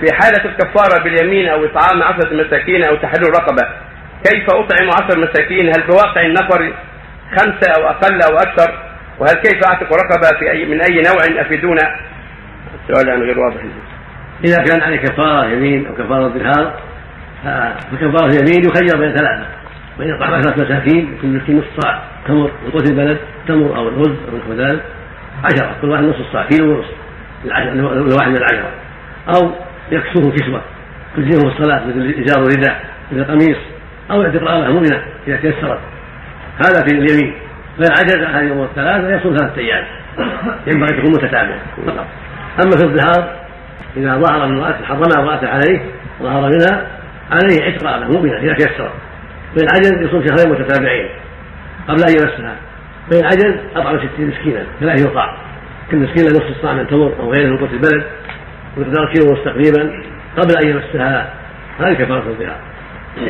في حالة الكفارة باليمين أو إطعام عشرة مساكين أو تحرير رقبة. كيف أطعم عشر مساكين؟ هل بواقع النفر خمسة أو أقل أو أكثر؟ وهل كيف أعتق رقبة في أي من أي نوع أفيدونا؟ السؤال يعني غير واضح. إذا كان عليه كفارة يمين أو كفارة ظهار فكفارة اليمين يخير بين ثلاثة. وإن أطعم عشرة مساكين كل مسكين نصف صاع تمر من قوت البلد تمر أو الرز أو نحو ذلك عشرة. كل واحد نصف صاع كيلو ونصف لواحد من العشرة. أو يكسوه كسوة تجزيهم الصلاة مثل إزار الرداء مثل القميص أو اعتق رقبة مؤمنة إذا تيسرت. هذا في اليمين. فإن عجز عن يوم الثلاثة يصوم ثلاثة أيام. ينبغي تكون متتابعة. فقط. أما في الظهار إذا ظهر من امرأة حرمها امرأته عليه ظهر منها عليه عتق رقبة مؤمنة إذا تيسرت. فإن عجز يصوم شهرين متتابعين قبل أن يمسها. فإن عجز أطعم ستين مسكينا ثلاث يطاع كل مسكين نصف صاع من تمر أو غيره من قوت البلد. ونصف تقريبا قبل أن يمسها. هذه كفارة الظهار